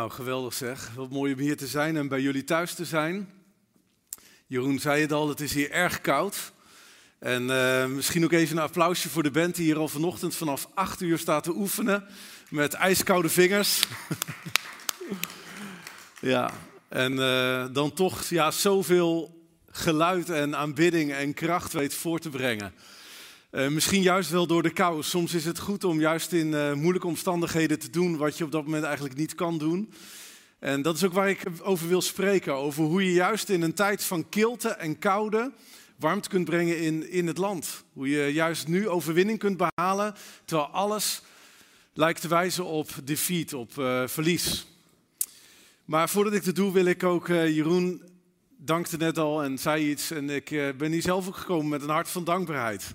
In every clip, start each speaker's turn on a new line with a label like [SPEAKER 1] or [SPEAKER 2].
[SPEAKER 1] Nou, geweldig zeg. Wat mooi om hier te zijn en bij jullie thuis te zijn. Jeroen zei het al, het is hier erg koud. En eh, misschien ook even een applausje voor de band die hier al vanochtend vanaf 8 uur staat te oefenen. Met ijskoude vingers. ja, en eh, dan toch ja, zoveel geluid en aanbidding en kracht weet voor te brengen. Uh, misschien juist wel door de kou. Soms is het goed om juist in uh, moeilijke omstandigheden te doen wat je op dat moment eigenlijk niet kan doen. En dat is ook waar ik over wil spreken. Over hoe je juist in een tijd van kilte en koude warmte kunt brengen in, in het land. Hoe je juist nu overwinning kunt behalen, terwijl alles lijkt te wijzen op defeat, op uh, verlies. Maar voordat ik dat doe, wil ik ook Jeroen dankte net al en zei iets. En ik ben hier zelf ook gekomen met een hart van dankbaarheid.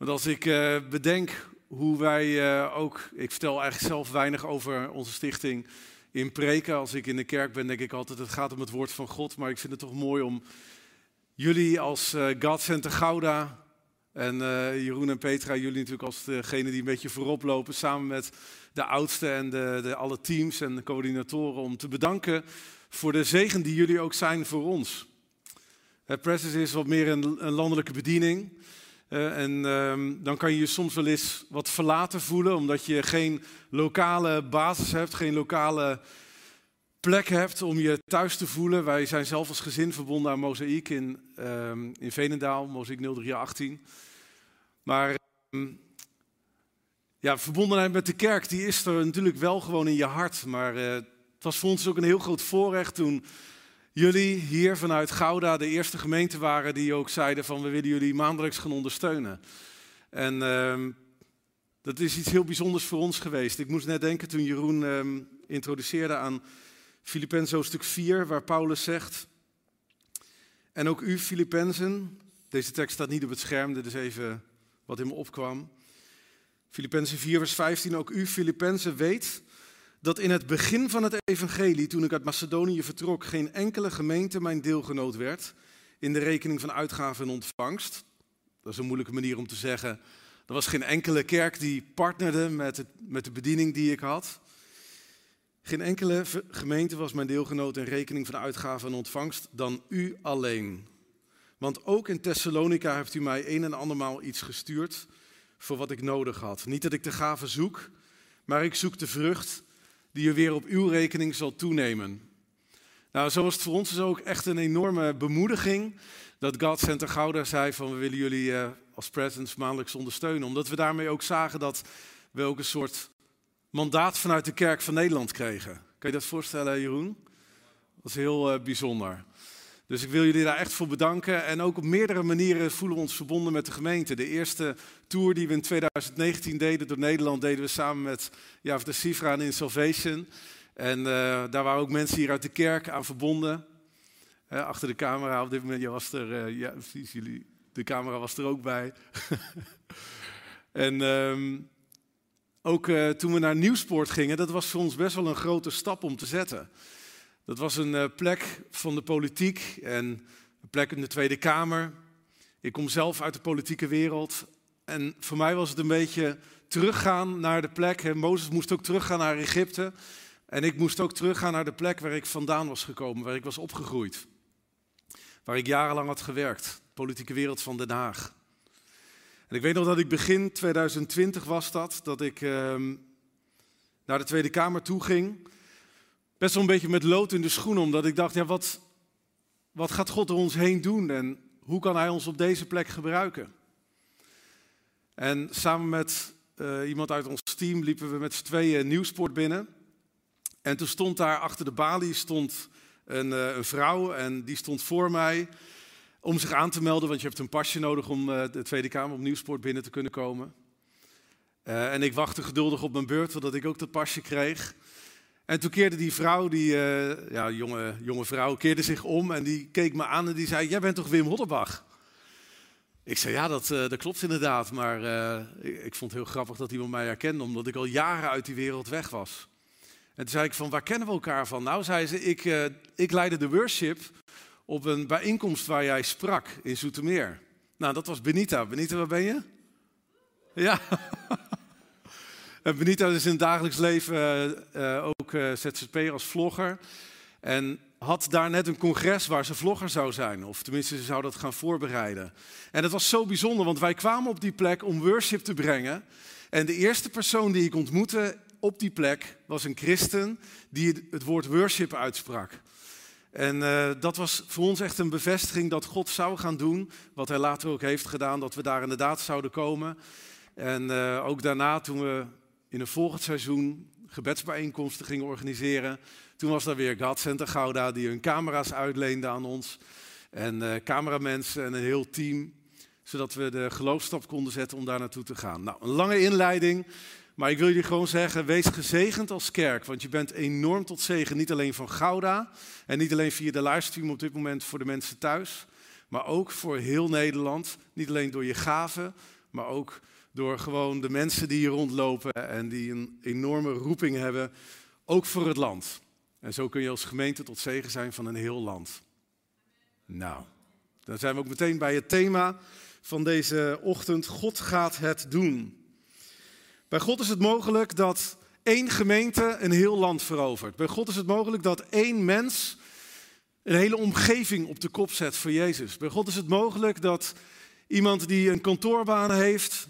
[SPEAKER 1] Want als ik uh, bedenk hoe wij uh, ook, ik vertel eigenlijk zelf weinig over onze stichting in preken. Als ik in de kerk ben, denk ik altijd, het gaat om het woord van God. Maar ik vind het toch mooi om jullie als uh, God Center Gouda en Jeroen en Petra, jullie natuurlijk als degene die een beetje voorop lopen, samen met de oudsten en de, de, alle teams en de coördinatoren, om te bedanken voor de zegen die jullie ook zijn voor ons. Presence is wat meer een landelijke bediening. Uh, en um, dan kan je je soms wel eens wat verlaten voelen, omdat je geen lokale basis hebt, geen lokale plek hebt om je thuis te voelen. Wij zijn zelf als gezin verbonden aan Mozaïek in, um, in Venendaal, Mozaïek 0318. Maar um, ja, verbondenheid met de kerk, die is er natuurlijk wel gewoon in je hart. Maar uh, het was voor ons ook een heel groot voorrecht toen jullie hier vanuit Gouda de eerste gemeente waren die ook zeiden van we willen jullie maandelijks gaan ondersteunen. En uh, dat is iets heel bijzonders voor ons geweest. Ik moest net denken toen Jeroen uh, introduceerde aan Filippenzen stuk 4, waar Paulus zegt, en ook u Filippenzen, deze tekst staat niet op het scherm, dit is even wat in me opkwam. Filippenzen 4 vers 15, ook u Filippenzen weet dat in het begin van het evangelie, toen ik uit Macedonië vertrok, geen enkele gemeente mijn deelgenoot werd in de rekening van uitgaven en ontvangst. Dat is een moeilijke manier om te zeggen. Er was geen enkele kerk die partnerde met, het, met de bediening die ik had. Geen enkele gemeente was mijn deelgenoot in rekening van uitgaven en ontvangst dan u alleen. Want ook in Thessalonica heeft u mij een en andermaal iets gestuurd voor wat ik nodig had. Niet dat ik de gave zoek, maar ik zoek de vrucht die je weer op uw rekening zal toenemen. Nou, zo was het voor ons dus ook echt een enorme bemoediging dat God Center Gouda zei van we willen jullie uh, als presence maandelijks ondersteunen. Omdat we daarmee ook zagen dat we ook een soort mandaat vanuit de kerk van Nederland kregen. Kan je dat voorstellen, Jeroen? Dat was heel uh, bijzonder. Dus ik wil jullie daar echt voor bedanken. En ook op meerdere manieren voelen we ons verbonden met de gemeente. De eerste tour die we in 2019 deden door Nederland, deden we samen met ja, de Sifra in Salvation. En uh, daar waren ook mensen hier uit de kerk aan verbonden. Achter de camera, op dit moment, was er, uh, ja precies, jullie, de camera was er ook bij. en um, ook toen we naar Nieuwsport gingen, dat was voor ons best wel een grote stap om te zetten. Dat was een uh, plek van de politiek en een plek in de Tweede Kamer. Ik kom zelf uit de politieke wereld. En voor mij was het een beetje teruggaan naar de plek. Mozes moest ook teruggaan naar Egypte. En ik moest ook teruggaan naar de plek waar ik vandaan was gekomen, waar ik was opgegroeid. Waar ik jarenlang had gewerkt, de politieke wereld van Den Haag. En ik weet nog dat ik begin 2020 was dat, dat ik uh, naar de Tweede Kamer toe ging best wel een beetje met lood in de schoenen, omdat ik dacht, ja, wat, wat gaat God er ons heen doen en hoe kan Hij ons op deze plek gebruiken? En samen met uh, iemand uit ons team liepen we met z'n tweeën Nieuwsport binnen. En toen stond daar achter de balie stond een, uh, een, vrouw en die stond voor mij om zich aan te melden, want je hebt een pasje nodig om uh, de Tweede Kamer op Nieuwsport binnen te kunnen komen. en ik wachtte geduldig op mijn beurt, totdat ik ook dat pasje kreeg. En toen keerde die vrouw, die uh, ja, jonge, jonge vrouw, keerde zich om en die keek me aan en die zei, jij bent toch Wim Hodderbach? Ik zei, ja, dat, uh, dat klopt inderdaad, maar ik, ik, vond het heel grappig dat iemand mij herkende, omdat ik al jaren uit die wereld weg was. En toen zei ik van, waar kennen we elkaar van? Nou, zei ze, ik, ik leidde de worship op een bijeenkomst waar jij sprak in Zoetermeer. Nou, dat was Benita. Benita, waar ben je? Ja. En Benita is in het dagelijks leven uh, ook ZZP'er als vlogger. En had daar net een congres waar ze vlogger zou zijn. Of tenminste, ze zou dat gaan voorbereiden. En het was zo bijzonder, want wij kwamen op die plek om worship te brengen. En de eerste persoon die ik ontmoette op die plek was een christen die het woord worship uitsprak. En dat was voor ons echt een bevestiging dat God zou gaan doen, wat hij later ook heeft gedaan, dat we daar inderdaad zouden komen. En ook daarna, toen we in een volgend seizoen gebedsbijeenkomsten gingen organiseren. Toen was daar weer God Center Gouda die hun camera's uitleende aan ons. En uh, cameramensen en een heel team. Zodat we de geloofstap konden zetten om daar naartoe te gaan. Nou, een lange inleiding. Maar ik wil jullie gewoon zeggen, wees gezegend als kerk. Want je bent enorm tot zegen. Niet alleen van Gouda. En niet alleen via de livestream op dit moment voor de mensen thuis. Maar ook voor heel Nederland. Niet alleen door je gaven, maar ook door gewoon de mensen die hier rondlopen en die een enorme roeping hebben, ook voor het land. En zo kun je als gemeente tot zegen zijn van een heel land. Nou, dan zijn we ook meteen bij het thema van deze ochtend. God gaat het doen. Bij God is het mogelijk dat één gemeente een heel land verovert. Bij God is het mogelijk dat één mens een hele omgeving op de kop zet voor Jezus. Bij God is het mogelijk dat iemand die een kantoorbaan heeft,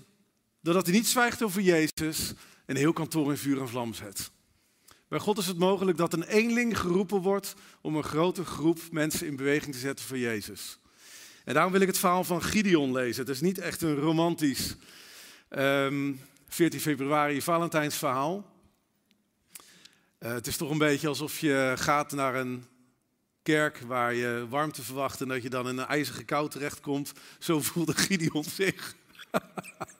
[SPEAKER 1] Doordat hij niet zwijgt over Jezus, een heel kantoor in vuur en vlam zet. Bij God is het mogelijk dat een eenling geroepen wordt om een grote groep mensen in beweging te zetten voor Jezus. En daarom wil ik het verhaal van Gideon lezen. Het is niet echt een romantisch um, 14 februari Valentijnsverhaal. Uh, het is toch een beetje alsof je gaat naar een kerk waar je warmte verwacht en dat je dan in een ijzige kou terechtkomt. Zo voelde Gideon zich.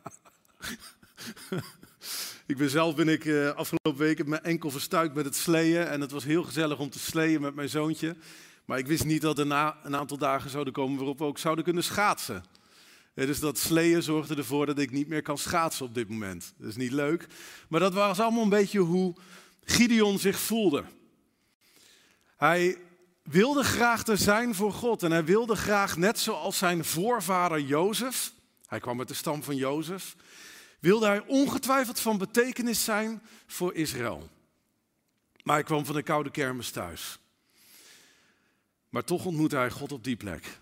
[SPEAKER 1] ik ben zelf ben ik uh, afgelopen week mijn enkel verstuikt met het sleeën. En het was heel gezellig om te sleeën met mijn zoontje. Maar ik wist niet dat er na een aantal dagen zouden komen waarop we ook zouden kunnen schaatsen. dus dat sleeën zorgde ervoor dat ik niet meer kan schaatsen op dit moment. Dat is niet leuk. Maar dat was allemaal een beetje hoe Gideon zich voelde. Hij wilde graag er zijn voor God. En hij wilde graag, net zoals zijn voorvader Jozef. Hij kwam uit de stam van Jozef wilde hij ongetwijfeld van betekenis zijn voor Israël. Maar hij kwam van de koude kermis thuis. Maar toch ontmoette hij God op die plek.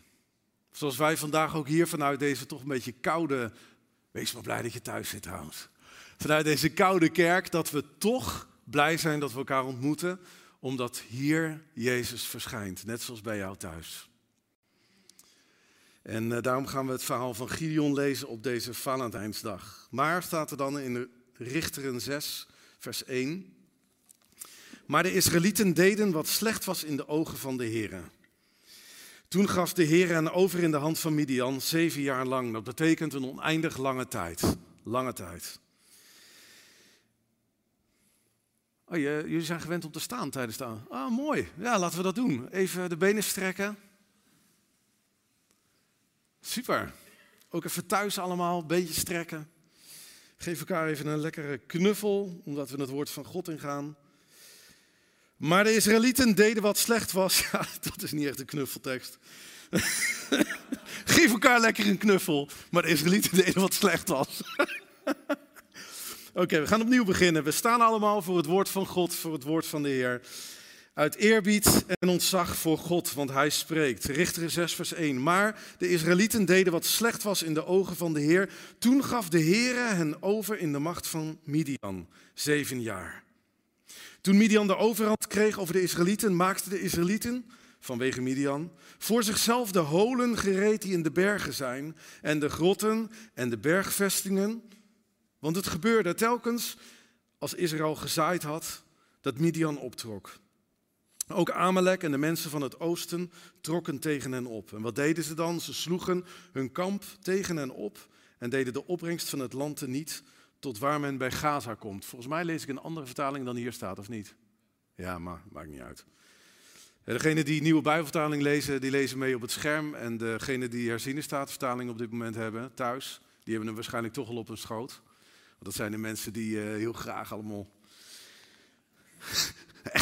[SPEAKER 1] Zoals wij vandaag ook hier vanuit deze toch een beetje koude. Wees maar blij dat je thuis zit trouwens. Vanuit deze koude kerk, dat we toch blij zijn dat we elkaar ontmoeten, omdat hier Jezus verschijnt, net zoals bij jou thuis. En uh, daarom gaan we het verhaal van Gideon lezen op deze Valentijnsdag. Maar staat er dan in Richteren 6, vers 1. Maar de Israëlieten deden wat slecht was in de ogen van de Heer. Toen gaf de Heer hen over in de hand van Midian zeven jaar lang. Dat betekent een oneindig lange tijd. Lange tijd. Oh, jullie zijn gewend om te staan tijdens de... Ah, mooi. Ja, laten we dat doen. Even de benen strekken. Super. Ook even thuis allemaal, een beetje strekken. Geef elkaar even een lekkere knuffel, omdat we het woord van God ingaan. Maar de Israëlieten deden wat slecht was. Ja, dat is niet echt een knuffeltekst. Geef elkaar lekker een knuffel. Maar de Israëlieten deden wat slecht was. Oké, we gaan opnieuw beginnen. We staan allemaal voor het woord van God, voor het woord van de Heer. Uit eerbied en ontzag voor God, want hij spreekt. Richter 6 vers 1. Maar de Israëlieten deden wat slecht was in de ogen van de Heer. Toen gaf de Heer hen over in de macht van Midian. Zeven jaar. Toen Midian de overhand kreeg over de Israëlieten, maakten de Israëlieten, vanwege Midian, voor zichzelf de holen gereed die in de bergen zijn. En de grotten en de bergvestingen. Want het gebeurde telkens als Israël gezaaid had, dat Midian optrok. Ook Amalek en de mensen van het oosten trokken tegen hen op. En wat deden ze dan? Ze sloegen hun kamp tegen hen op en deden de opbrengst van het land niet tot waar men bij Gaza komt. Volgens mij lees ik een andere vertaling dan hier staat, of niet? Ja, maar maakt niet uit. Degenen die nieuwe Bijbelvertaling lezen, die lezen mee op het scherm. En degenen die herziene staatvertaling op dit moment hebben thuis, die hebben hem waarschijnlijk toch al op hun schoot. Want dat zijn de mensen die uh, heel graag allemaal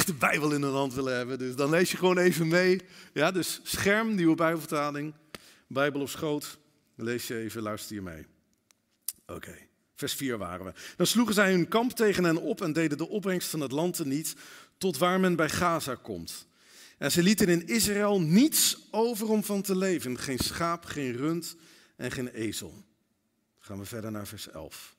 [SPEAKER 1] de Bijbel in hun hand willen hebben. Dus dan lees je gewoon even mee. Ja, dus scherm, nieuwe Bijbelvertaling, Bijbel op schoot. Lees je even, luister je mee. Oké, vers 4 waren we. Dan sloegen zij hun kamp tegen hen op en deden de opbrengst van het land niet tot waar men bij Gaza komt. En ze lieten in Israël niets over om van te leven. Geen schaap, geen rund en geen ezel. gaan we verder naar vers 11.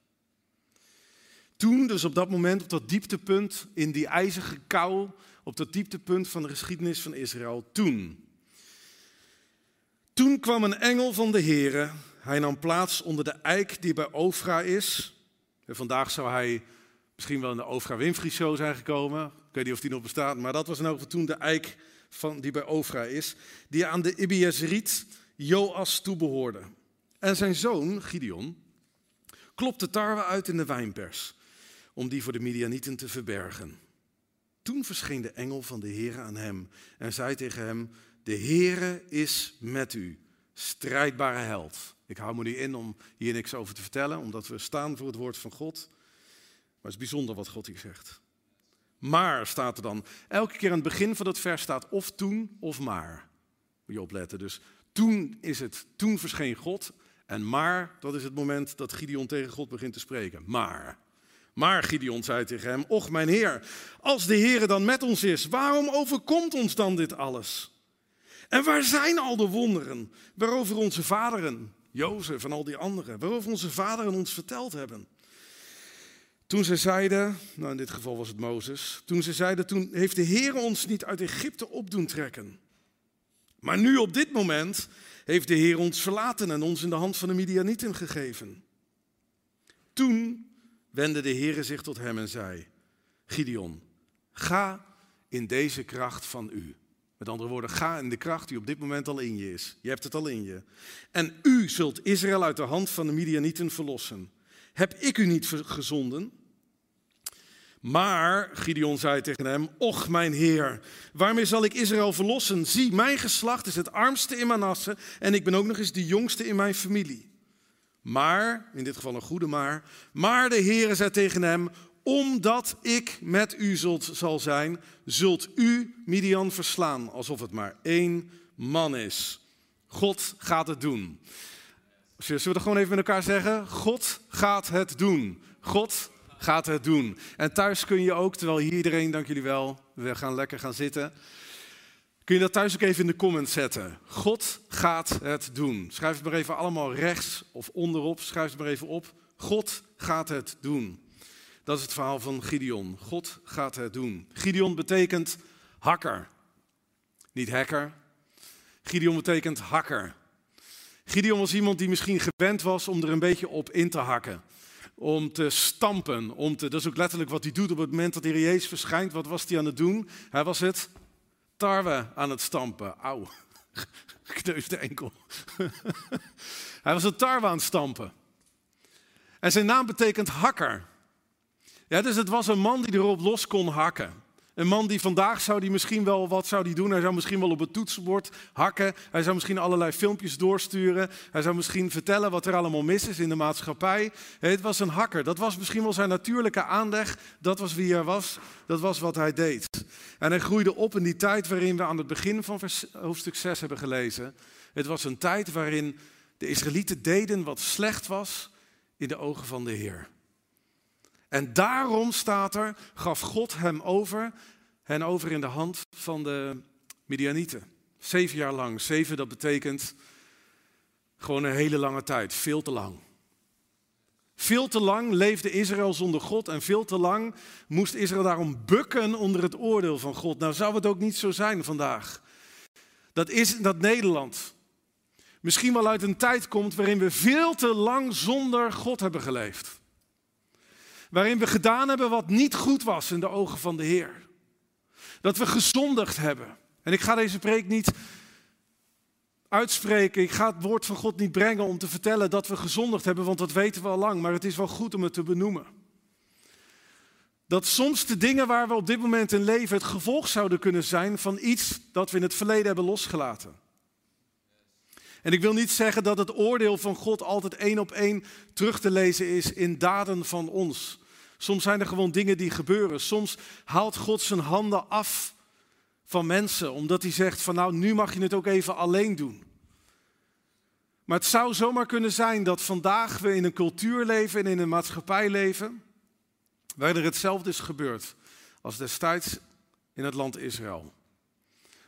[SPEAKER 1] Toen, dus op dat moment, op dat dieptepunt, in die ijzige kou, op dat dieptepunt van de geschiedenis van Israël, toen. Toen kwam een engel van de Heere. Hij nam plaats onder de eik die bij Ofra is. Vandaag zou hij misschien wel in de Ofra Winfrey Show zijn gekomen. Ik weet niet of die nog bestaat, maar dat was in elk geval toen de eik van, die bij Ofra is. Die aan de Ibiezeriet Joas toebehoorde. En zijn zoon, Gideon, klopte tarwe uit in de wijnpers om die voor de Midianieten te verbergen. Toen verscheen de engel van de Heere aan hem en zei tegen hem, de Heere is met u, strijdbare held. Ik hou me nu in om hier niks over te vertellen, omdat we staan voor het woord van God. Maar het is bijzonder wat God hier zegt. Maar staat er dan. Elke keer aan het begin van het vers staat of toen of maar. Moet je opletten. Dus toen is het, toen verscheen God. En maar, dat is het moment dat Gideon tegen God begint te spreken. Maar. Maar Gideon zei tegen hem: Och, mijn Heer, als de Heer dan met ons is, waarom overkomt ons dan dit alles? En waar zijn al de wonderen waarover onze vaderen, Jozef en al die anderen, waarover onze vaderen ons verteld hebben? Toen ze zeiden, nou in dit geval was het Mozes, toen ze zeiden, toen heeft de Heer ons niet uit Egypte op doen trekken. Maar nu op dit moment heeft de Heer ons verlaten en ons in de hand van de Midianieten gegeven. Toen wendde de Heere zich tot hem en zei, Gideon, ga in deze kracht van u. Met andere woorden, ga in de kracht die op dit moment al in je is. Je hebt het al in je. En u zult Israël uit de hand van de Midianieten verlossen. Heb ik u niet gezonden? Maar, Gideon zei tegen hem, och mijn heer, waarmee zal ik Israël verlossen? Zie, mijn geslacht is het armste in Manasse en ik ben ook nog eens de jongste in mijn familie. Maar, in dit geval een goede maar, maar de Heere zei tegen hem, omdat ik met u zult, zal zijn, zult u Midian verslaan, alsof het maar één man is. God gaat het doen. Zullen we dat gewoon even met elkaar zeggen? God gaat het doen. God gaat het doen. En thuis kun je ook, terwijl hier iedereen, dank jullie wel, we gaan lekker gaan zitten. Kun je dat thuis ook even in de comments zetten? God gaat het doen. Schrijf het maar even allemaal rechts of onderop. Schrijf het maar even op. God gaat het doen. Dat is het verhaal van Gideon. God gaat het doen. Gideon betekent hakker. Niet hacker. Gideon betekent hakker. Gideon was iemand die misschien gewend was om er een beetje op in te hakken. Om te stampen. Om te, dat is ook letterlijk wat hij doet op het moment dat hij Jezus verschijnt. Wat was hij aan het doen? Hij was het tarwe aan het stampen. Auw, kneusde enkel. Hij was een tarwe aan het stampen. En zijn naam betekent hakker. Ja, dus het was een man die erop los kon hakken. Een man die vandaag zou die misschien wel, wat zou die doen? Hij zou misschien wel op het toetsenbord hakken. Hij zou misschien allerlei filmpjes doorsturen. Hij zou misschien vertellen wat er allemaal mis is in de maatschappij. Het was een hakker. Dat was misschien wel zijn natuurlijke aanleg. Dat was wie hij was. Dat was wat hij deed. En hij groeide op in die tijd waarin we aan het begin van hoofdstuk 6 hebben gelezen. Het was een tijd waarin de Israëlieten deden wat slecht was in de ogen van de Heer. En daarom staat er, gaf God hem over, hen over in de hand van de Midianieten. Zeven jaar lang. Zeven, dat betekent gewoon een hele lange tijd. Veel te lang. Veel te lang leefde Israël zonder God en veel te lang moest Israël daarom bukken onder het oordeel van God. Nou zou het ook niet zo zijn vandaag. Dat is dat Nederland misschien wel uit een tijd komt waarin we veel te lang zonder God hebben geleefd. Waarin we gedaan hebben wat niet goed was in de ogen van de Heer. Dat we gezondigd hebben. En ik ga deze preek niet uitspreken. Ik ga het woord van God niet brengen om te vertellen dat we gezondigd hebben, want dat weten we al lang. Maar het is wel goed om het te benoemen. dat soms de dingen waar we op dit moment in leven het gevolg zouden kunnen zijn van iets dat we in het verleden hebben losgelaten. En ik wil niet zeggen dat het oordeel van God altijd één op één terug te lezen is in daden van ons. Soms zijn er gewoon dingen die gebeuren. Soms haalt God zijn handen af van mensen, omdat hij zegt van nou, nu mag je het ook even alleen doen. Maar het zou zomaar kunnen zijn dat vandaag we in een cultuur leven en in een maatschappij leven, waar er hetzelfde is gebeurd als destijds in het land Israël.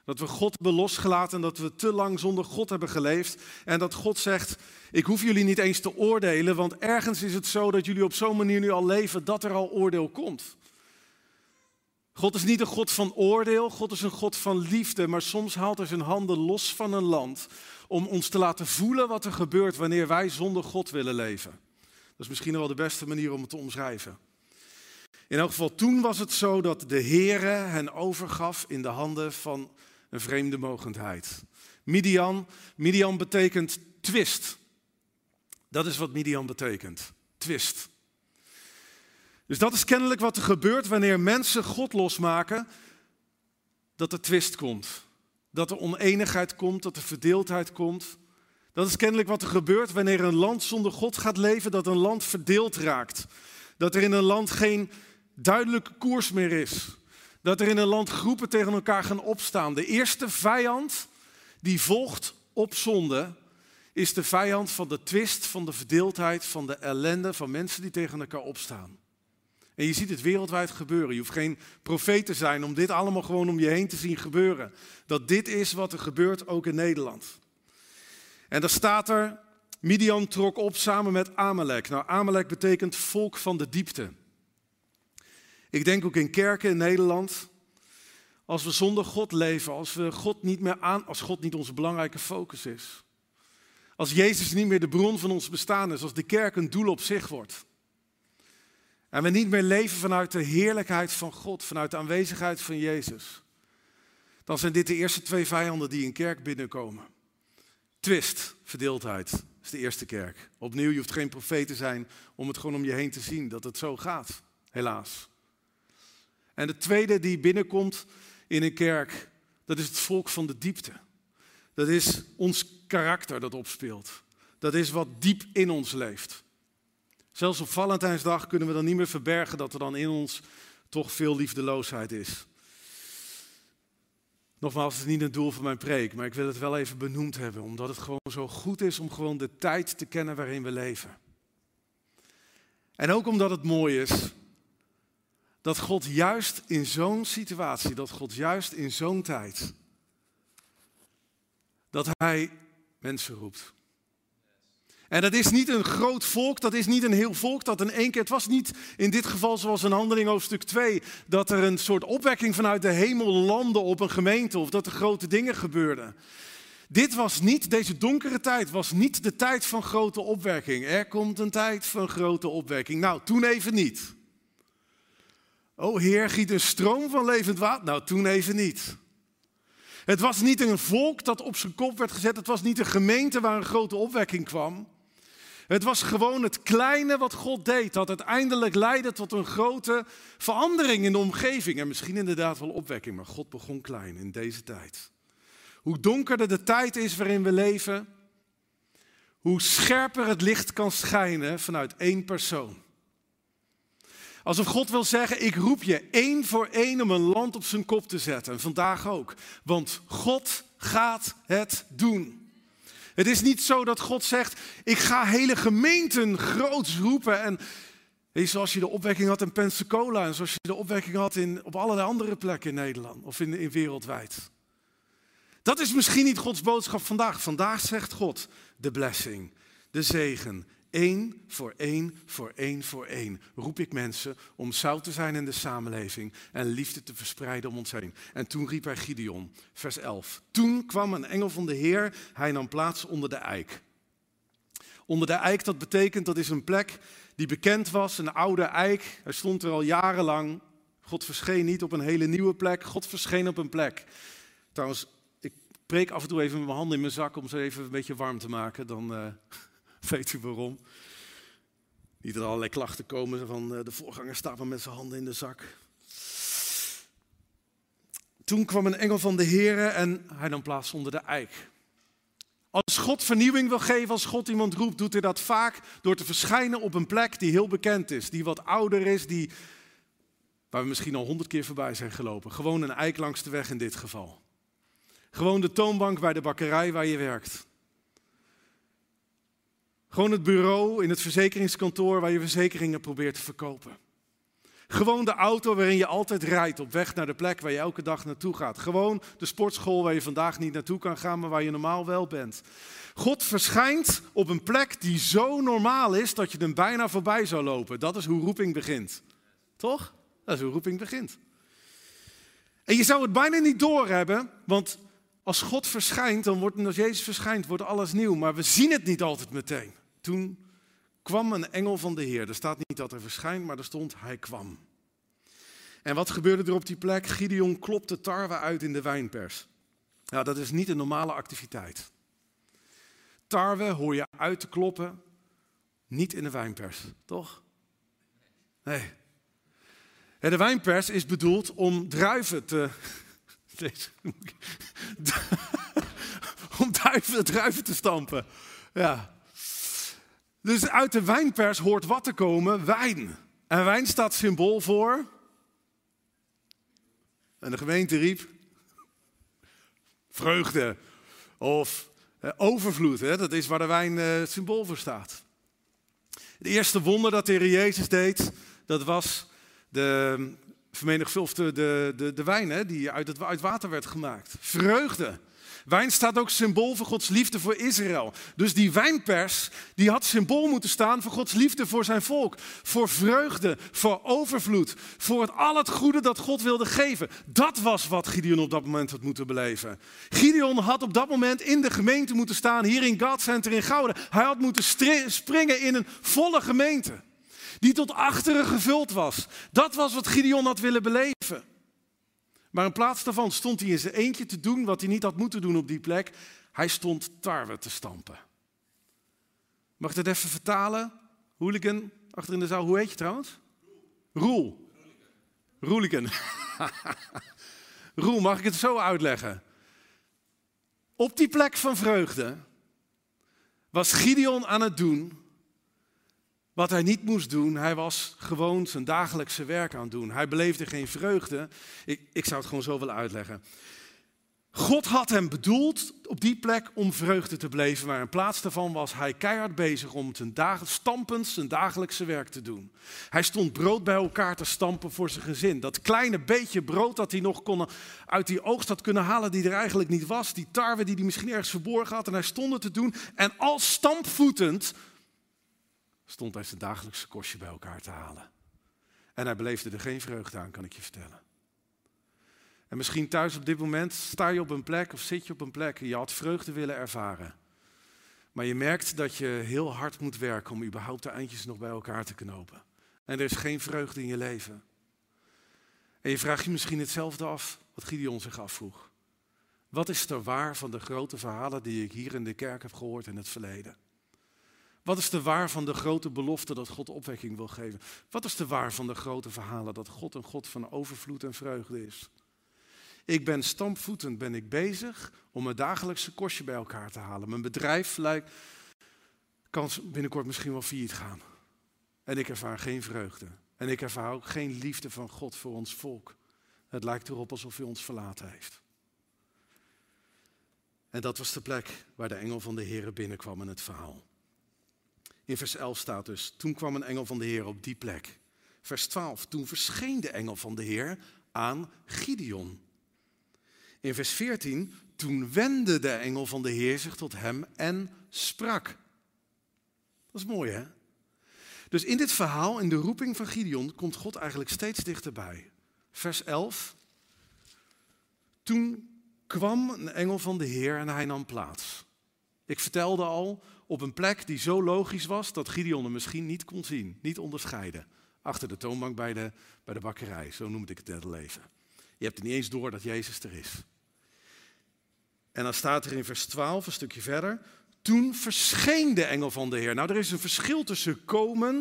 [SPEAKER 1] Dat we God hebben losgelaten en dat we te lang zonder God hebben geleefd. En dat God zegt, ik hoef jullie niet eens te oordelen, want ergens is het zo dat jullie op zo'n manier nu al leven dat er al oordeel komt. God is niet een God van oordeel, God is een God van liefde, maar soms haalt hij zijn handen los van een land om ons te laten voelen wat er gebeurt wanneer wij zonder God willen leven. Dat is misschien wel de beste manier om het te omschrijven. In elk geval, toen was het zo dat de Heere hen overgaf in de handen van een vreemde mogendheid. Midian, Midian betekent twist. Dat is wat Midian betekent. Twist. Dus dat is kennelijk wat er gebeurt wanneer mensen God losmaken, dat er twist komt. Dat er oneenigheid komt, dat er verdeeldheid komt. Dat is kennelijk wat er gebeurt wanneer een land zonder God gaat leven, dat een land verdeeld raakt. Dat er in een land geen duidelijke koers meer is. Dat er in een land groepen tegen elkaar gaan opstaan. De eerste vijand die volgt op zonde is de vijand van de twist, van de verdeeldheid, van de ellende, van mensen die tegen elkaar opstaan. En je ziet het wereldwijd gebeuren. Je hoeft geen profeet te zijn om dit allemaal gewoon om je heen te zien gebeuren. Dat dit is wat er gebeurt ook in Nederland. En daar staat er, Midian trok op samen met Amalek. Nou, Amalek betekent volk van de diepte. Ik denk ook in kerken in Nederland. Als we zonder God leven, als we God niet meer aan, als God niet onze belangrijke focus is. Als Jezus niet meer de bron van ons bestaan is, als de kerk een doel op zich wordt. En we niet meer leven vanuit de heerlijkheid van God, vanuit de aanwezigheid van Jezus. Dan zijn dit de eerste twee vijanden die in kerk binnenkomen. Twist, verdeeldheid, is de eerste kerk. Opnieuw, je hoeft geen profeet te zijn om het gewoon om je heen te zien dat het zo gaat, helaas. En de tweede die binnenkomt in een kerk, dat is het volk van de diepte. Dat is ons karakter dat opspeelt. Dat is wat diep in ons leeft. Zelfs op Valentijnsdag kunnen we dan niet meer verbergen dat er dan in ons toch veel liefdeloosheid is. Nogmaals, het is niet het doel van mijn preek, maar ik wil het wel even benoemd hebben, omdat het gewoon zo goed is om gewoon de tijd te kennen waarin we leven. En ook omdat het mooi is dat God juist in zo'n situatie, dat God juist in zo'n tijd, dat Hij mensen roept. En dat is niet een groot volk, dat is niet een heel volk dat in één keer, het was niet in dit geval zoals in Handeling hoofdstuk 2, dat er een soort opwekking vanuit de hemel landde op een gemeente of dat er grote dingen gebeurden. Dit was niet, deze donkere tijd was niet de tijd van grote opwekking. Er komt een tijd van grote opwekking. Nou, toen even niet. Oh Heer, giet een stroom van levend water. Nou, toen even niet. Het was niet een volk dat op zijn kop werd gezet. Het was niet een gemeente waar een grote opwekking kwam. Het was gewoon het kleine wat God deed, dat uiteindelijk leidde tot een grote verandering in de omgeving. En misschien inderdaad wel opwekking, maar God begon klein in deze tijd. Hoe donkerder de tijd is waarin we leven, hoe scherper het licht kan schijnen vanuit één persoon. Alsof God wil zeggen, ik roep je één voor één om een land op zijn kop te zetten. vandaag ook. Want God gaat het doen. Het is niet zo dat God zegt, ik ga hele gemeenten groots roepen. En zoals je de opwekking had in Pensacola en zoals je de opwekking had in, op allerlei andere plekken in Nederland of in, in wereldwijd. Dat is misschien niet Gods boodschap vandaag. Vandaag zegt God de blessing, de zegen, Eén voor één, voor één voor één roep ik mensen om zout te zijn in de samenleving en liefde te verspreiden om ons heen. En toen riep hij Gideon, vers 11. Toen kwam een engel van de Heer, hij nam plaats onder de eik. Onder de eik, dat betekent dat is een plek die bekend was, een oude eik. Hij stond er al jarenlang. God verscheen niet op een hele nieuwe plek, God verscheen op een plek. Trouwens, ik preek af en toe even met mijn handen in mijn zak om ze even een beetje warm te maken. Dan... Uh, Weet u waarom? Niet dat er allerlei klachten komen van eh, de voorganger staat met zijn handen in de zak. Toen kwam een engel van de Heer en hij nam plaats onder de eik. Als God vernieuwing wil geven, als God iemand roept, doet hij dat vaak door te verschijnen op een plek die heel bekend is, die wat ouder is, die, waar we misschien al honderd keer voorbij zijn gelopen. Gewoon een eik langs de weg in dit geval. Gewoon de toonbank bij de bakkerij waar je werkt. Gewoon het bureau in het verzekeringskantoor waar je verzekeringen probeert te verkopen. Gewoon de auto waarin je altijd rijdt op weg naar de plek waar je elke dag naartoe gaat. Gewoon de sportschool waar je vandaag niet naartoe kan gaan, maar waar je normaal wel bent. God verschijnt op een plek die zo normaal is dat je hem bijna voorbij zou lopen. Dat is hoe roeping begint. Toch? Dat is hoe roeping begint. En je zou het bijna niet doorhebben, want als God verschijnt, dan wordt, als Jezus verschijnt, wordt alles nieuw. Maar we zien het niet altijd meteen. Toen kwam een engel van de Heer. Er staat niet dat er verschijnt, maar er stond hij kwam. En wat gebeurde er op die plek? Gideon klopte tarwe uit in de wijnpers. Nou, dat is niet een normale activiteit. Tarwe hoor je uit te kloppen, niet in de wijnpers, toch? Nee. De wijnpers is bedoeld om druiven te. om druiven, druiven te stampen. Ja. Dus uit de wijnpers hoort wat te komen? Wijn. En wijn staat symbool voor. En de gemeente riep. Vreugde. Of eh, overvloed. Hè? Dat is waar de wijn eh, symbool voor staat. Het eerste wonder dat de Heer Jezus deed, dat was de vermenigvuldigde de, de, de wijn hè, die uit, het, uit water werd gemaakt. Vreugde. Wijn staat ook symbool voor Gods liefde voor Israël. Dus die wijnpers, die had symbool moeten staan voor Gods liefde voor zijn volk. Voor vreugde, voor overvloed, voor het, al het goede dat God wilde geven. Dat was wat Gideon op dat moment had moeten beleven. Gideon had op dat moment in de gemeente moeten staan, hier in God Center in Gouden. Hij had moeten springen in een volle gemeente, die tot achteren gevuld was. Dat was wat Gideon had willen beleven. Maar in plaats daarvan stond hij in zijn eentje te doen wat hij niet had moeten doen op die plek. Hij stond tarwe te stampen. Mag ik dat even vertalen? Hooligan, achter in de zaal. Hoe heet je trouwens? Roel. Roeligan. Roel, mag ik het zo uitleggen? Op die plek van vreugde was Gideon aan het doen wat hij niet moest doen. Hij was gewoon zijn dagelijkse werk aan doen. Hij beleefde geen vreugde. Ik, ik zou het gewoon zo willen uitleggen. God had hem bedoeld op die plek om vreugde te beleven, maar in plaats daarvan was hij keihard bezig om zijn stampend zijn dagelijkse werk te doen. Hij stond brood bij elkaar te stampen voor zijn gezin. Dat kleine beetje brood dat hij nog kon, uit die oogst had kunnen halen die er eigenlijk niet was, die tarwe die hij misschien ergens verborgen had en hij stond het te doen. En als stampvoetend stond hij zijn dagelijkse kostje bij elkaar te halen. En hij beleefde er geen vreugde aan, kan ik je vertellen. En misschien thuis op dit moment sta je op een plek of zit je op een plek en je had vreugde willen ervaren. Maar je merkt dat je heel hard moet werken om überhaupt de eindjes nog bij elkaar te knopen. En er is geen vreugde in je leven. En je vraagt je misschien hetzelfde af wat Gideon zich afvroeg. Wat is er waar van de grote verhalen die ik hier in de kerk heb gehoord in het verleden? Wat is de waar van de grote belofte dat God opwekking wil geven? Wat is de waar van de grote verhalen dat God een God van overvloed en vreugde is? Ik ben stampvoetend ben ik bezig om mijn dagelijkse kostje bij elkaar te halen. Mijn bedrijf lijkt, kan binnenkort misschien wel failliet gaan. En ik ervaar geen vreugde. En ik ervaar ook geen liefde van God voor ons volk. Het lijkt erop alsof hij ons verlaten heeft. En dat was de plek waar de engel van de Heer binnenkwam in het verhaal. In vers 11 staat dus, toen kwam een engel van de Heer op die plek. Vers 12, toen verscheen de engel van de Heer aan Gideon. In vers 14, toen wendde de engel van de Heer zich tot hem en sprak. Dat is mooi hè? Dus in dit verhaal, in de roeping van Gideon, komt God eigenlijk steeds dichterbij. Vers 11. Toen kwam een engel van de Heer en hij nam plaats. Ik vertelde al, op een plek die zo logisch was dat Gideon hem misschien niet kon zien, niet onderscheiden. Achter de toonbank bij de, bij de bakkerij, zo noemde ik het net leven. Je hebt er niet eens door dat Jezus er is. En dan staat er in vers 12, een stukje verder, toen verscheen de engel van de Heer. Nou, er is een verschil tussen komen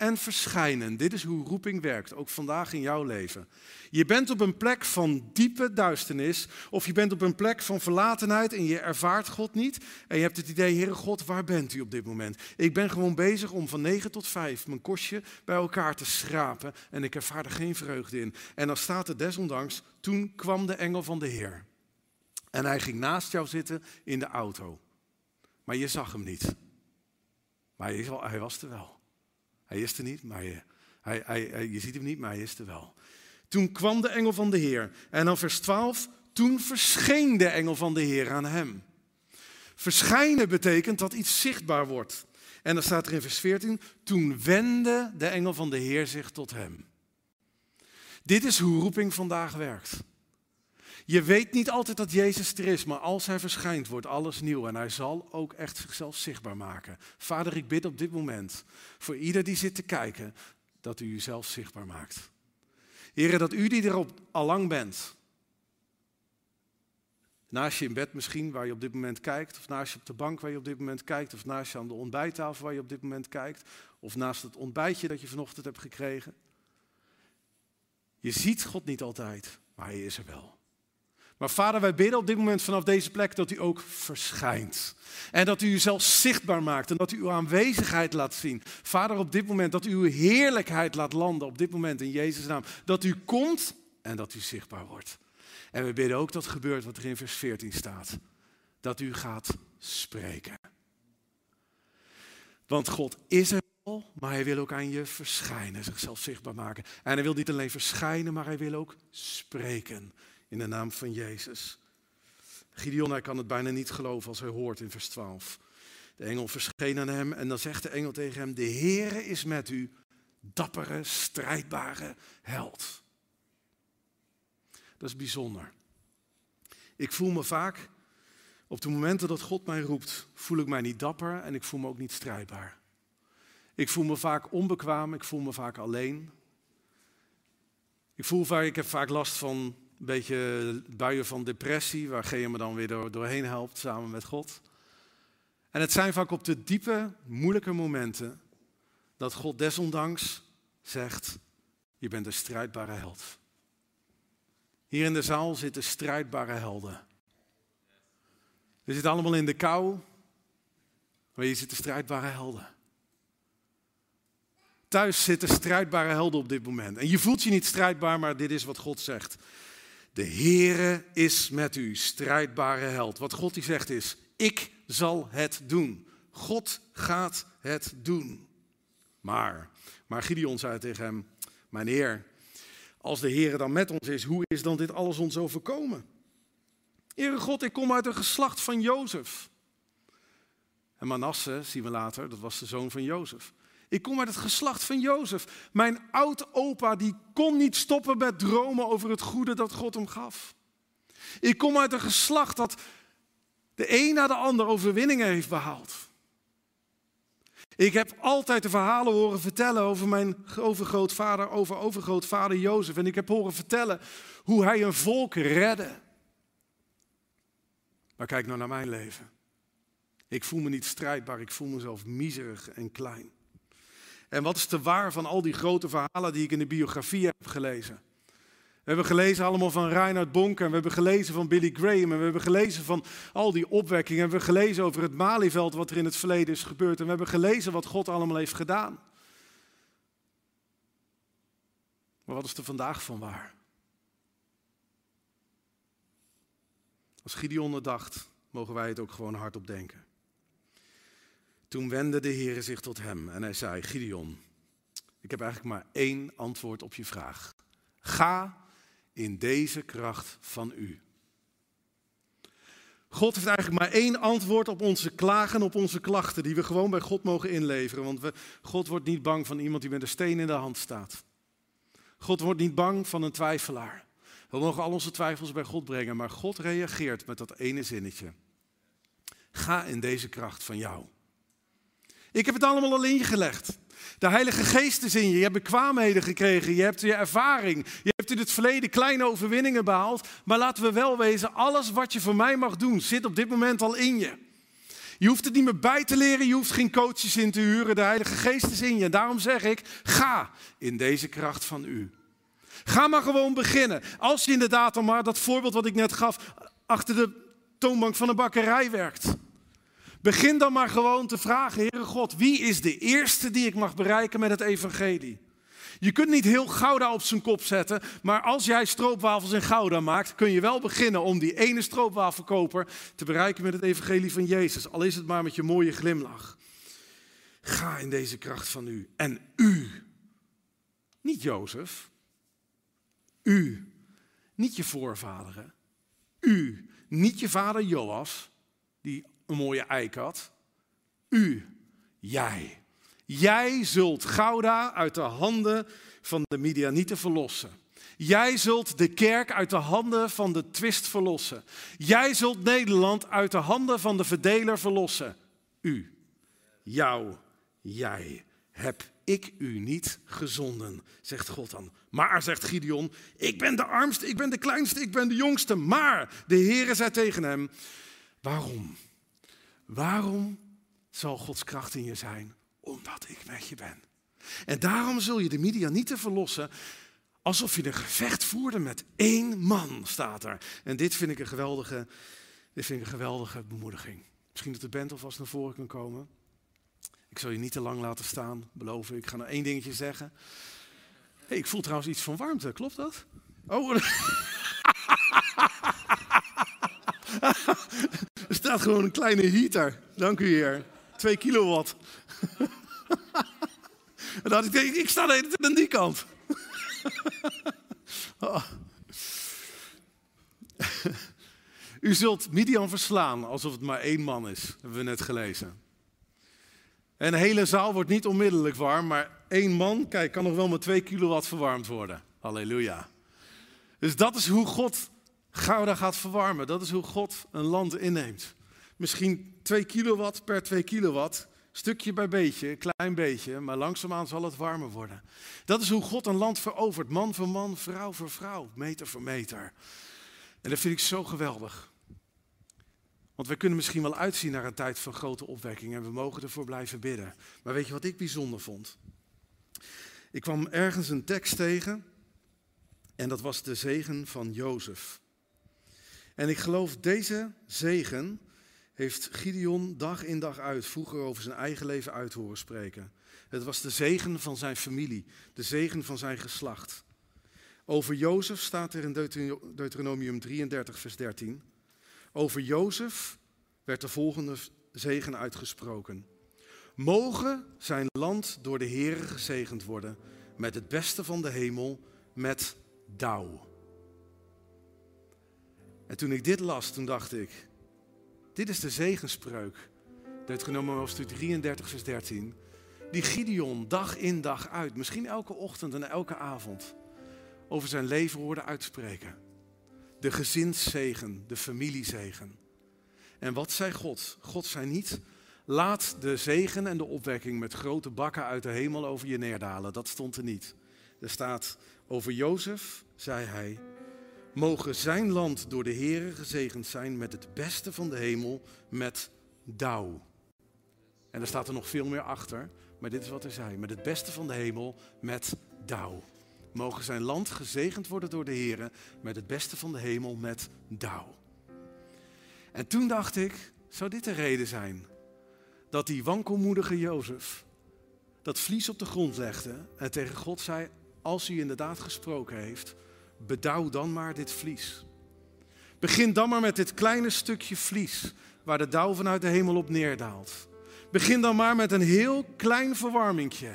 [SPEAKER 1] en verschijnen. Dit is hoe roeping werkt, ook vandaag in jouw leven. Je bent op een plek van diepe duisternis, of je bent op een plek van verlatenheid en je ervaart God niet. En je hebt het idee, Heere God, waar bent u op dit moment? Ik ben gewoon bezig om van 9 tot 5 mijn kostje bij elkaar te schrapen en ik ervaar er geen vreugde in. En dan staat er desondanks, toen kwam de engel van de Heer. En hij ging naast jou zitten in de auto. Maar je zag hem niet. Maar hij was er wel. Hij is er niet, maar je, hij, hij, je ziet hem niet, maar hij is er wel. Toen kwam de engel van de Heer. En dan vers 12, toen verscheen de engel van de Heer aan hem. Verschijnen betekent dat iets zichtbaar wordt. En dan staat er in vers 14, toen wendde de engel van de Heer zich tot hem. Dit is hoe roeping vandaag werkt. Je weet niet altijd dat Jezus er is, maar als Hij verschijnt, wordt alles nieuw. En Hij zal ook echt zichzelf zichtbaar maken. Vader, ik bid op dit moment voor ieder die zit te kijken, dat U uzelf zichtbaar maakt. Heren, dat U die erop al lang bent, naast je in bed misschien, waar je op dit moment kijkt, of naast je op de bank waar je op dit moment kijkt, of naast je aan de ontbijttafel waar je op dit moment kijkt, of naast het ontbijtje dat je vanochtend hebt gekregen. Je ziet God niet altijd, maar Hij is er wel. Maar vader, wij bidden op dit moment vanaf deze plek dat u ook verschijnt. En dat u uzelf zichtbaar maakt en dat u uw aanwezigheid laat zien. Vader, op dit moment dat u uw heerlijkheid laat landen, op dit moment in Jezus' naam. Dat u komt en dat u zichtbaar wordt. En we bidden ook dat gebeurt wat er in vers 14 staat. Dat u gaat spreken. Want God is er al, maar hij wil ook aan je verschijnen, zichzelf zichtbaar maken. En hij wil niet alleen verschijnen, maar hij wil ook spreken in de naam van Jezus. Gideon, hij kan het bijna niet geloven als hij hoort in vers 12. De engel verscheen aan hem en dan zegt de engel tegen hem, de Heere is met u, dappere, strijdbare held. Dat is bijzonder. Ik voel me vaak, op de momenten dat God mij roept, voel ik mij niet dapper en ik voel me ook niet strijdbaar. Ik voel me vaak onbekwaam, ik voel me vaak alleen. Ik voel vaak, ik heb vaak last van een beetje buien van depressie, waar G me dan weer door, doorheen helpt samen met God. En het zijn vaak op de diepe, moeilijke momenten dat God desondanks zegt, je bent een strijdbare held. Hier in de zaal zitten strijdbare helden. We zitten allemaal in de kou, maar hier zitten strijdbare helden. Thuis zitten strijdbare helden op dit moment. En je voelt je niet strijdbaar, maar dit is wat God zegt. De Heere is met u, strijdbare held. Wat God die zegt is, ik zal het doen. God gaat het doen. Maar, maar Gideon zei tegen hem, mijn Heer, als de Heere dan met ons is, hoe is dan dit alles ons overkomen? Heere God, ik kom uit een geslacht van Jozef. En Manasse, zien we later, dat was de zoon van Jozef. Ik kom uit het geslacht van Jozef. Mijn oud-opa die kon niet stoppen met dromen over het goede dat God hem gaf. Ik kom uit een geslacht dat de een na de ander overwinningen heeft behaald. Ik heb altijd de verhalen horen vertellen over mijn overgrootvader, over overgrootvader Jozef. En ik heb horen vertellen hoe hij een volk redde. Maar kijk nou naar mijn leven. Ik voel me niet strijdbaar, ik voel mezelf miserig en klein. En wat is de waar van al die grote verhalen die ik in de biografie heb gelezen? We hebben gelezen allemaal van Reinhard Bonk en we hebben gelezen van Billy Graham en we hebben gelezen van al die opwekkingen. En we hebben gelezen over het Malieveld wat er in het verleden is gebeurd. En we hebben gelezen wat God allemaal heeft gedaan. Maar wat is er vandaag van waar? Als Gideon het dacht, mogen wij het ook gewoon hardop denken. Toen wendde de Heer zich tot hem en hij zei, Gideon, ik heb eigenlijk maar één antwoord op je vraag. Ga in deze kracht van u. God heeft eigenlijk maar één antwoord op onze klagen, op onze klachten, die we gewoon bij God mogen inleveren. Want we, God wordt niet bang van iemand die met een steen in de hand staat. God wordt niet bang van een twijfelaar. We mogen al onze twijfels bij God brengen, maar God reageert met dat ene zinnetje. Ga in deze kracht van jou. Ik heb het allemaal al ingelegd. De Heilige Geest is in je. Je hebt bekwaamheden gekregen. Je hebt je ervaring. Je hebt in het verleden kleine overwinningen behaald. Maar laten we wel wezen, alles wat je voor mij mag doen, zit op dit moment al in je. Je hoeft het niet meer bij te leren, je hoeft geen coaches in te huren. De Heilige Geest is in je. En daarom zeg ik, ga in deze kracht van u. Ga maar gewoon beginnen. Als je inderdaad al maar dat voorbeeld wat ik net gaf, achter de toonbank van een bakkerij werkt. Begin dan maar gewoon te vragen, Heere God, wie is de eerste die ik mag bereiken met het evangelie? Je kunt niet heel Gouda op zijn kop zetten, maar als jij stroopwafels in Gouda maakt, kun je wel beginnen om die ene stroopwafelkoper te bereiken met het evangelie van Jezus. Al is het maar met je mooie glimlach. Ga in deze kracht van u. En u, niet Jozef, u, niet je voorvaderen, u, niet je vader Joas, die een mooie eik had. U, jij. Jij zult Gouda uit de handen van de Midianieten verlossen. Jij zult de kerk uit de handen van de twist verlossen. Jij zult Nederland uit de handen van de verdeler verlossen. U, jou, jij, heb ik u niet gezonden, zegt God dan. Maar, zegt Gideon, ik ben de armste, ik ben de kleinste, ik ben de jongste. Maar, de Heere zei tegen hem, waarom? Waarom zal Gods kracht in je zijn? Omdat ik met je ben. En daarom zul je de Midianieten verlossen alsof je een gevecht voerde met één man, staat er. En dit vind ik een geweldige, dit vind ik een geweldige bemoediging. Misschien dat de band alvast naar voren kan komen. Ik zal je niet te lang laten staan, beloven. Ik ga nog één dingetje zeggen. Hey, ik voel trouwens iets van warmte, klopt dat? Oh, er staat gewoon een kleine heater. Dank u, heer. Twee kilowatt. en dan ik, ik sta de aan die kant. Oh. U zult Midian verslaan alsof het maar één man is, hebben we net gelezen. En de hele zaal wordt niet onmiddellijk warm, maar één man, kijk, kan nog wel met twee kilowatt verwarmd worden. Halleluja. Dus dat is hoe God Gouda gaat verwarmen. Dat is hoe God een land inneemt. Misschien twee kilowatt per twee kilowatt. Stukje bij beetje, klein beetje, maar langzaamaan zal het warmer worden. Dat is hoe God een land verovert. Man voor man, vrouw voor vrouw, meter voor meter. En dat vind ik zo geweldig. Want we kunnen misschien wel uitzien naar een tijd van grote opwekking en we mogen ervoor blijven bidden. Maar weet je wat ik bijzonder vond? Ik kwam ergens een tekst tegen en dat was de zegen van Jozef. En ik geloof deze zegen heeft Gideon dag in dag uit vroeger over zijn eigen leven uit horen spreken. Het was de zegen van zijn familie, de zegen van zijn geslacht. Over Jozef staat er in Deuteronomium 33, vers 13. Over Jozef werd de volgende zegen uitgesproken. Mogen zijn land door de Heere gezegend worden met het beste van de hemel, met dauw. En toen ik dit las, toen dacht ik, dit is de zegenspreuk, Deuteronomium hoofdstuk 33, vers 13, die Gideon dag in dag uit, misschien elke ochtend en elke avond, over zijn leven hoorde uitspreken. De gezinszegen, de familiezegen. En wat zei God? God zei niet, laat de zegen en de opwekking met grote bakken uit de hemel over je neerdalen. Dat stond er niet. Er staat, over Jozef zei hij, mogen zijn land door de Heere gezegend zijn met het beste van de hemel, met dauw. En er staat er nog veel meer achter, maar dit is wat hij zei, met het beste van de hemel, met dauw. Mogen zijn land gezegend worden door de Heer met het beste van de hemel, met dauw. En toen dacht ik, zou dit de reden zijn dat die wankelmoedige Jozef dat vlies op de grond legde en tegen God zei, als hij inderdaad gesproken heeft, bedouw dan maar dit vlies. Begin dan maar met dit kleine stukje vlies waar de dauw vanuit de hemel op neerdaalt. Begin dan maar met een heel klein verwarmingje.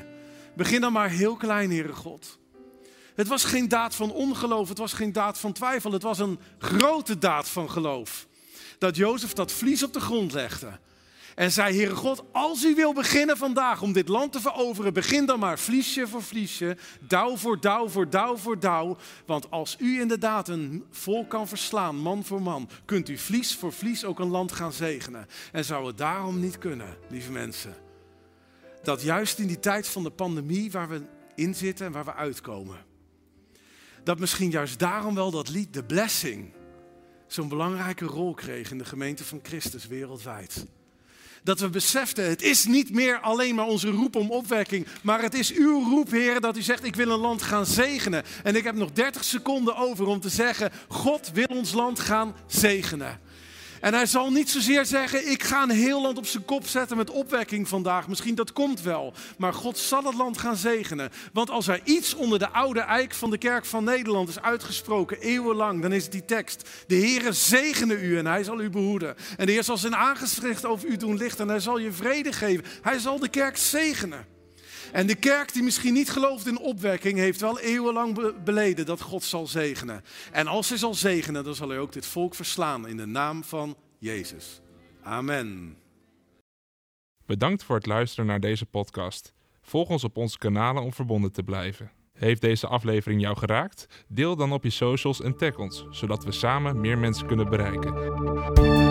[SPEAKER 1] Begin dan maar heel klein, Heere God. Het was geen daad van ongeloof, het was geen daad van twijfel, het was een grote daad van geloof. Dat Jozef dat vlies op de grond legde. En zei, Heere God, als u wil beginnen vandaag om dit land te veroveren, begin dan maar vliesje voor vliesje, dauw voor dauw voor dauw voor dauw. Want als u inderdaad een volk kan verslaan, man voor man, kunt u vlies voor vlies ook een land gaan zegenen. En zou het daarom niet kunnen, lieve mensen, dat juist in die tijd van de pandemie waar we in zitten en waar we uitkomen, dat misschien juist daarom wel dat lied, de blessing, zo'n belangrijke rol kreeg in de gemeente van Christus wereldwijd. Dat we beseften, het is niet meer alleen maar onze roep om opwekking, maar het is uw roep, Heer, dat u zegt, ik wil een land gaan zegenen. En ik heb nog 30 seconden over om te zeggen, God wil ons land gaan zegenen. En hij zal niet zozeer zeggen, ik ga een heel land op zijn kop zetten met opwekking vandaag. Misschien dat komt wel. Maar God zal het land gaan zegenen. Want als er iets onder de oude eik van de kerk van Nederland is uitgesproken, eeuwenlang, dan is het die tekst. De Heere zegene u en hij zal u behoeden. En de Heer zal zijn aangezicht over u doen lichten en hij zal je vrede geven. Hij zal de kerk zegenen. En de kerk die misschien niet gelooft in opwekking, heeft wel eeuwenlang beleden dat God zal zegenen. En als hij zal zegenen, dan zal hij ook dit volk verslaan in de naam van Jezus. Amen.
[SPEAKER 2] Bedankt voor het luisteren naar deze podcast. Volg ons op onze kanalen om verbonden te blijven. Heeft deze aflevering jou geraakt? Deel dan op je socials en tag ons, zodat we samen meer mensen kunnen bereiken.